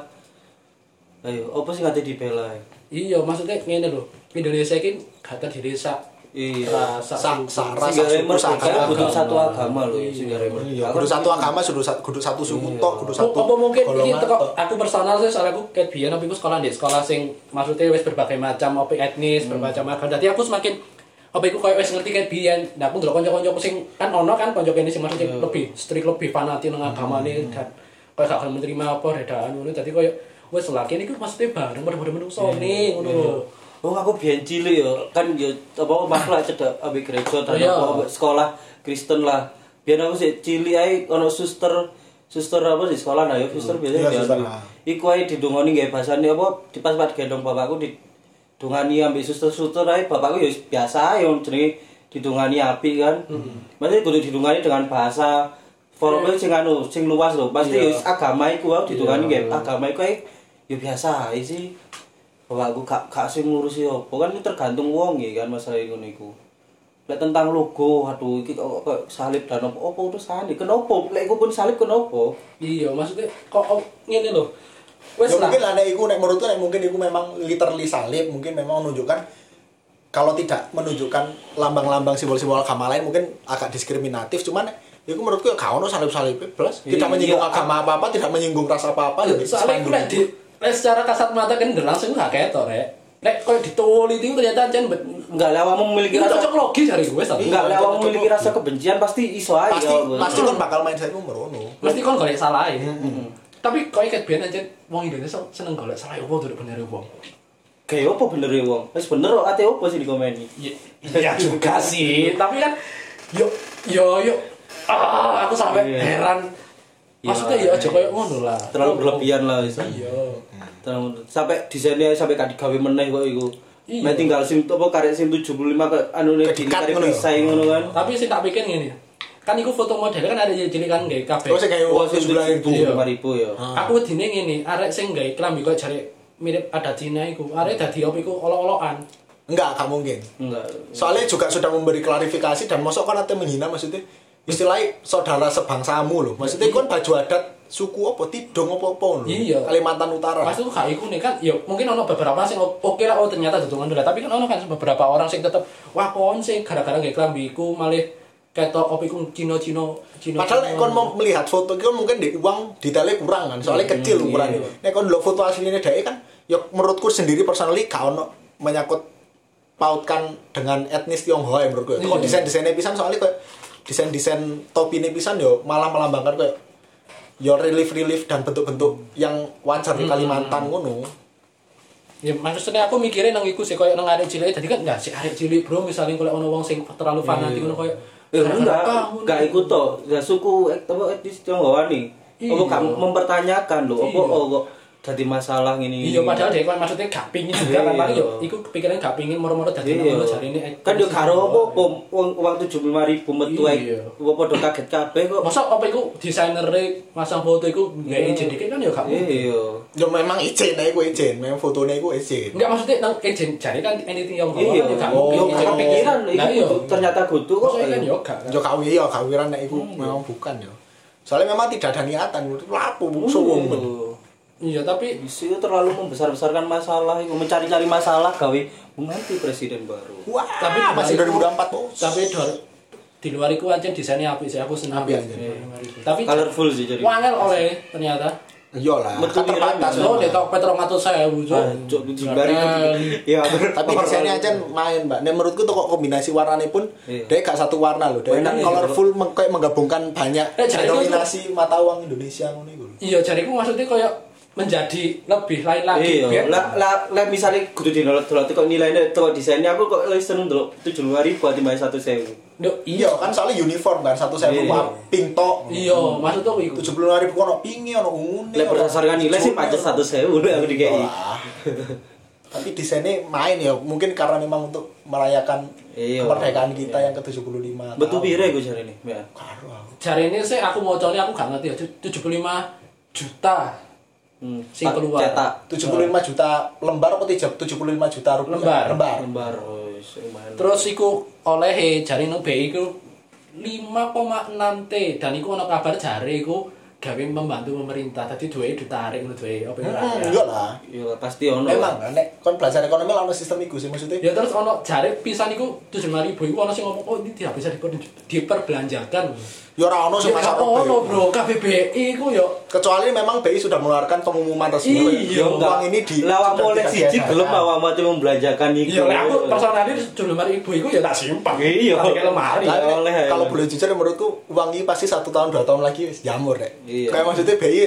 Speaker 3: Ayo, apa sih kate dibela?
Speaker 2: iya maksudnya ngene lho Indonesia ini gak terdiri sak
Speaker 3: Iya.
Speaker 2: rasa
Speaker 1: Sa-
Speaker 2: suku.
Speaker 1: sa- rasa
Speaker 3: Sing
Speaker 1: suku, sa-
Speaker 3: merdeka kudu
Speaker 2: agama.
Speaker 3: satu agama loh sing gare
Speaker 1: Iya, kudu satu agama, kudu satu, kudu satu suku tok, kudu satu
Speaker 2: Apa, mungkin iki teko aku personal sih soalnya aku ket biyen tapi aku sekolah di sekolah sing maksudnya wis berbagai macam apa etnis, berbagai macam. Jadi aku semakin apa iku koyo wis ngerti ket biyen. Nah aku ndelok kanca-kancaku sing kan ono kan kanca kene sing maksudnya lebih strict lebih fanatik nang agamane dan koyo gak akan menerima apa redaan ngono. Dadi koyo wis laki niku maksudnya bareng pada-pada menungsone ngono lho.
Speaker 3: Oh aku biyen cilik yo kan yo apa makhluk cedek ambek gereja dan
Speaker 2: Iya.
Speaker 3: apa sekolah Kristen lah. Biyen aku sih cilik ae ono suster suster apa di sekolah nah yo suster
Speaker 1: Iya, nah.
Speaker 3: Iku ae didongoni gawe basane apa di pas pas gendong bapakku di dongani ambek suster-suster ae bapakku yo biasa ae yang jenenge didongani api kan. Maksudnya kudu didongani dengan bahasa formal sing anu sing luas lho. Pasti yo agama iku wae didongani gawe agama iku ae yo biasa ae sih. Bapakku gak gak sing ngurusi apa kan tergantung wong ya kan masalah ngono iku. Lek tentang logo, aduh iki kok kok salib dan apa apa urusane. Kenapa? Lek iku pun salib kenapa?
Speaker 2: Iya, maksudnya kok ngene lho.
Speaker 1: Ya
Speaker 2: lah.
Speaker 1: mungkin lah nek iku nek menurutku nek mungkin iku memang literally salib, mungkin memang menunjukkan kalau tidak menunjukkan lambang-lambang simbol-simbol agama lain mungkin agak diskriminatif, cuman Iku menurutku ya gak ono salib-salib plus tidak
Speaker 3: Iya,
Speaker 1: menyinggung
Speaker 3: iya.
Speaker 1: agama apa-apa, tidak menyinggung ras apa-apa. ya
Speaker 2: soalnya aku lek di secara kasat mata kan udah langsung gak ketok rek lek kalau ditoliti itu ternyata ancen
Speaker 3: Enggak awakmu memiliki rasa
Speaker 2: cocok logis hari gue tapi
Speaker 3: Enggak memiliki rasa kebencian pasti iso ae.
Speaker 1: pasti
Speaker 3: ya,
Speaker 1: pasti kan bakal mindsetmu merono.
Speaker 2: mesti kon golek salah ya tapi kau ikat biar aja wong Indonesia seneng golek salah ya wong tuh bener ya wong
Speaker 3: Kayak apa bener ya wong? Wis bener kok ate apa sih dikomeni?
Speaker 2: iya juga sih tapi kan yo yo yo ah aku sampai
Speaker 3: Iya.
Speaker 2: heran maksudnya ya aja kayak ngono lah
Speaker 3: Terlalu berlebihan lah wis.
Speaker 2: iya
Speaker 3: Terlalu sampai desainnya sampai gak digawe meneh kok iku.
Speaker 2: Iya.
Speaker 3: Mek tinggal sim apa karek sim 75 ke anu nih
Speaker 1: Ke
Speaker 3: di
Speaker 1: dikat
Speaker 3: karek
Speaker 1: ngono ya?
Speaker 3: kan.
Speaker 2: tapi sih tak pikir gini kan iku foto modelnya kan ada jadi kan gak kabeh
Speaker 1: Terus kayak
Speaker 3: Oh,
Speaker 1: uang
Speaker 3: sim
Speaker 1: sebelah ibu.
Speaker 3: 75.000 ya.
Speaker 2: aku dine ngene arek sing gawe klambi kok jare mirip ada Cina iku arek dadi opo iku olok-olokan
Speaker 1: Enggak, gak mungkin.
Speaker 3: Enggak.
Speaker 1: Soalnya juga sudah memberi klarifikasi dan masuk kan nanti menghina maksudnya istilahnya saudara sebangsamu loh. Maksudnya kan baju adat suku apa tidong apa apa loh.
Speaker 2: Iya.
Speaker 1: Kalimantan Utara.
Speaker 2: Itu gak iku nih kan, ya mungkin ono beberapa sing o- oke lah oh ternyata dutungan dulu, tapi kan ono kan beberapa orang sing tetep wah kon sing gara-gara gak klambi iku malih ketok opo iku Cina-Cina Cina.
Speaker 1: Padahal nek kon mau melihat foto itu mungkin di uang detailnya kurang kan, soalnya kecil ukurannya. Nek kon lihat foto aslinya dia kan, ya menurutku sendiri personally gak ono menyangkut pautkan dengan etnis Tionghoa ya menurutku. Kok
Speaker 2: Iya.
Speaker 1: desain-desainnya pisan soalnya kayak desain-desain topi ini pisan yo malah melambangkan kayak yo relief-relief dan bentuk-bentuk yang wajar di Kalimantan ngono.
Speaker 2: Ya maksudnya aku mikirin nang iku sih koyo nang arek cilik tadi kan enggak sih arek cilik bro misalnya kalau ono wong sing terlalu fanatik ngono koyo
Speaker 3: Eh enggak, enggak ikut toh. Ya suku et- apa etnis Tionghoa nih.
Speaker 2: Iya.
Speaker 3: Apa gak mempertanyakan loh, apa
Speaker 2: Iya.
Speaker 3: Jadi masalah ini.
Speaker 2: Iya padahal dia kan maksudnya gak pingin juga kan
Speaker 3: Iya.
Speaker 2: paling yo iku kepikiran gak pingin moro-moro dadi
Speaker 3: Iya.
Speaker 2: ngono jare ini
Speaker 3: Kan yo karo apa apa uang uang 75.000 metu ae.
Speaker 2: Iya.
Speaker 3: Padha kaget kabeh kok.
Speaker 2: Masa apa iku desainer masang foto iku nggak izin dikit kan ya gak mungkin.
Speaker 3: Iya.
Speaker 1: Yo memang izin aja gue izin, memang fotonya gue izin.
Speaker 2: Enggak maksudnya nang izin jare kan anything yang
Speaker 3: Iya,
Speaker 2: ya gak
Speaker 3: oh,
Speaker 2: mungkin.
Speaker 3: gak kepikiran iki
Speaker 2: iya.
Speaker 3: kudu- ternyata kudu kok.
Speaker 2: Kan yo gak.
Speaker 1: Yo kawi ya kawiran nek iku memang bukan yo. Soalnya memang tidak ada niatan, lapo musuh wong men.
Speaker 2: Iya tapi
Speaker 3: Isi itu terlalu membesar-besarkan masalah itu mencari-cari masalah gawe mengganti presiden baru.
Speaker 1: Wah,
Speaker 2: Tapi
Speaker 1: masih
Speaker 2: kembali-
Speaker 1: 2024 bos.
Speaker 2: tapi do- di luar iku aja desainnya apik sih aku seneng.
Speaker 1: Apik aja.
Speaker 2: Iya. Tapi
Speaker 3: Colorful sih jadi.
Speaker 2: wangel oleh ternyata.
Speaker 1: Iya lah, kan terbatas.
Speaker 2: Oh,
Speaker 1: memang.
Speaker 2: di Tokped 200.000 Cuk.
Speaker 3: Ah, Cuk, jembari itu. Ya,
Speaker 1: Tapi desainnya aja main, Mbak. Nek menurutku tuh kok kombinasi warnanya pun
Speaker 3: Iya.
Speaker 1: dia gak satu warna loh. Dia kan
Speaker 3: Iya.
Speaker 1: colorful kayak menggabungkan banyak
Speaker 2: Eh, itu
Speaker 1: denominasi mata uang Indonesia ngono iku. lho.
Speaker 2: Iya, jariku maksudnya koyo menjadi lebih lain lagi.
Speaker 3: Iya,
Speaker 2: Biar-
Speaker 3: lah lah lah misalnya kudu dinolak-dolak kok nilainya kok desainnya aku kok lebih seneng delok 75.000 ketimbang 1.000.
Speaker 2: Nduk,
Speaker 1: iya kan soalnya uniform kan satu saya
Speaker 3: Iya.
Speaker 1: pink tok
Speaker 2: Iya, maksud aku iku.
Speaker 1: tujuh puluh ribu ono pingi ono ungu
Speaker 3: Lek berdasarkan nilai sih pancet 1.000 lek aku dikei.
Speaker 1: tapi desainnya main ya mungkin karena memang untuk merayakan
Speaker 3: Iya.
Speaker 1: kemerdekaan kita yang ke 75
Speaker 3: Betul pire jarene, Mbak?
Speaker 1: Karo aku.
Speaker 2: Jari ini sih aku mau aku gak ngerti ya. 75 juta
Speaker 3: Hmm,
Speaker 2: Sing keluar.
Speaker 3: cetak
Speaker 1: 75 juta lembar apa tidak 75 juta rupiah
Speaker 2: Lembar.
Speaker 1: lembar
Speaker 3: lembar. Oh.
Speaker 2: Terus iku oleh jari no BI iku 5,6 T dan iku ono kabar jari iku gawe membantu pemerintah. Tadi duwe ditarik ngono duwe apa
Speaker 1: Hmm,
Speaker 2: ya.
Speaker 1: enggak lah
Speaker 3: Iya, pasti ono.
Speaker 1: memang nek kon belajar ekonomi lah ono sistem iku sih maksudnya
Speaker 2: Ya terus ono jari pisan iku 75.000 iku ono sing ngomong oh ini tidak bisa diper, diperbelanjakan.
Speaker 1: Ya ora ono sing
Speaker 2: Ya
Speaker 1: masak
Speaker 2: ono bro, KBBI iku yo
Speaker 1: kecuali memang BI sudah mengeluarkan pengumuman resmi
Speaker 2: Iya,
Speaker 1: uang
Speaker 3: enggak.
Speaker 1: ini di
Speaker 3: lah awakmu
Speaker 1: sudah
Speaker 3: oleh siji gelem awakmu ati membelanjakan iku.
Speaker 2: Iya, lah aku personalnya 75.000 iku ya tak simpan.
Speaker 3: Iya.
Speaker 2: Tak kayak lemari.
Speaker 1: Kalau
Speaker 3: ya.
Speaker 1: boleh jujur menurutku uang ini pasti satu tahun dua tahun lagi wis jamur deh.
Speaker 3: Iya.
Speaker 1: Kayak maksudnya BI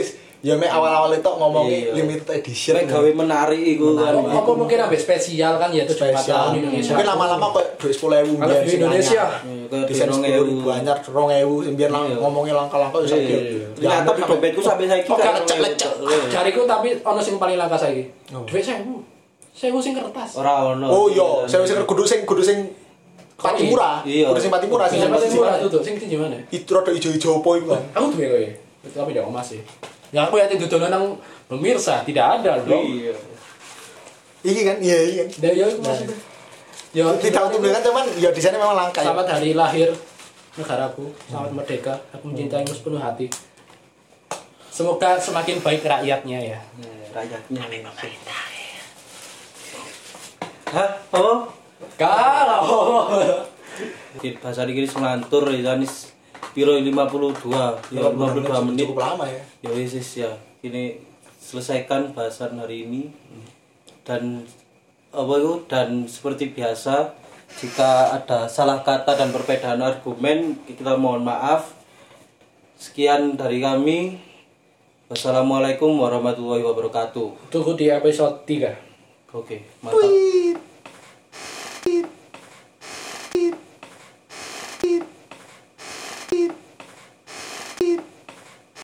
Speaker 1: ya mek awal-awal itu ngomongin
Speaker 3: Iya.
Speaker 1: limited edition.
Speaker 3: Lek gawe menarik iku kan.
Speaker 2: Apa, mungkin ambek spesial kan ya 74
Speaker 1: spesial.
Speaker 2: tahun Indonesia.
Speaker 1: Mungkin lama-lama kok duit sepuluh ribu
Speaker 2: Kalau di Indonesia,
Speaker 3: kayak
Speaker 1: desain ribu rong ewu biar lang
Speaker 3: Iya.
Speaker 1: ngomongin langkah-langkah bisa
Speaker 3: Iya, iya. Ternyata di dompetku sampai saiki kan
Speaker 1: lecek-lecek?
Speaker 2: Jariku tapi ono sing paling langka saiki. Duit 1000. 1000 sing kertas.
Speaker 3: Ora ono.
Speaker 1: Oh iya, saya sing kudu sing kudu sing pati murah.
Speaker 3: Iya.
Speaker 1: Kudu sing pati murah sing
Speaker 2: sing murah tuh, sing di mana?
Speaker 1: itu rada ijo-ijo apa iku.
Speaker 2: Aku duwe kowe. Tapi emas sih. Ya aku ya tidur nang pemirsa, tidak ada dong.
Speaker 3: Iya.
Speaker 1: Iki kan, iya iya.
Speaker 2: Dan ya itu maksudnya. Ya
Speaker 1: Tidak untuk beli kan cuman ya di sana memang langka ya.
Speaker 2: Selamat hari lahir negaraku, selamat merdeka. Aku mencintaimu sepenuh hati. Semoga semakin baik rakyatnya ya.
Speaker 3: Nah, rakyatnya pemerintah. Hah? Oh?
Speaker 2: Kalau
Speaker 3: Di bahasa dikit selantur ya nis piro 52 ya 52 menit
Speaker 1: Cukup lama ya.
Speaker 3: ya wis ya. Ini selesaikan bahasan hari ini. Dan apa itu? Dan seperti biasa jika ada salah kata dan perbedaan argumen kita mohon maaf. Sekian dari kami. Wassalamualaikum warahmatullahi wabarakatuh.
Speaker 2: Tunggu di episode 3.
Speaker 3: oke mantap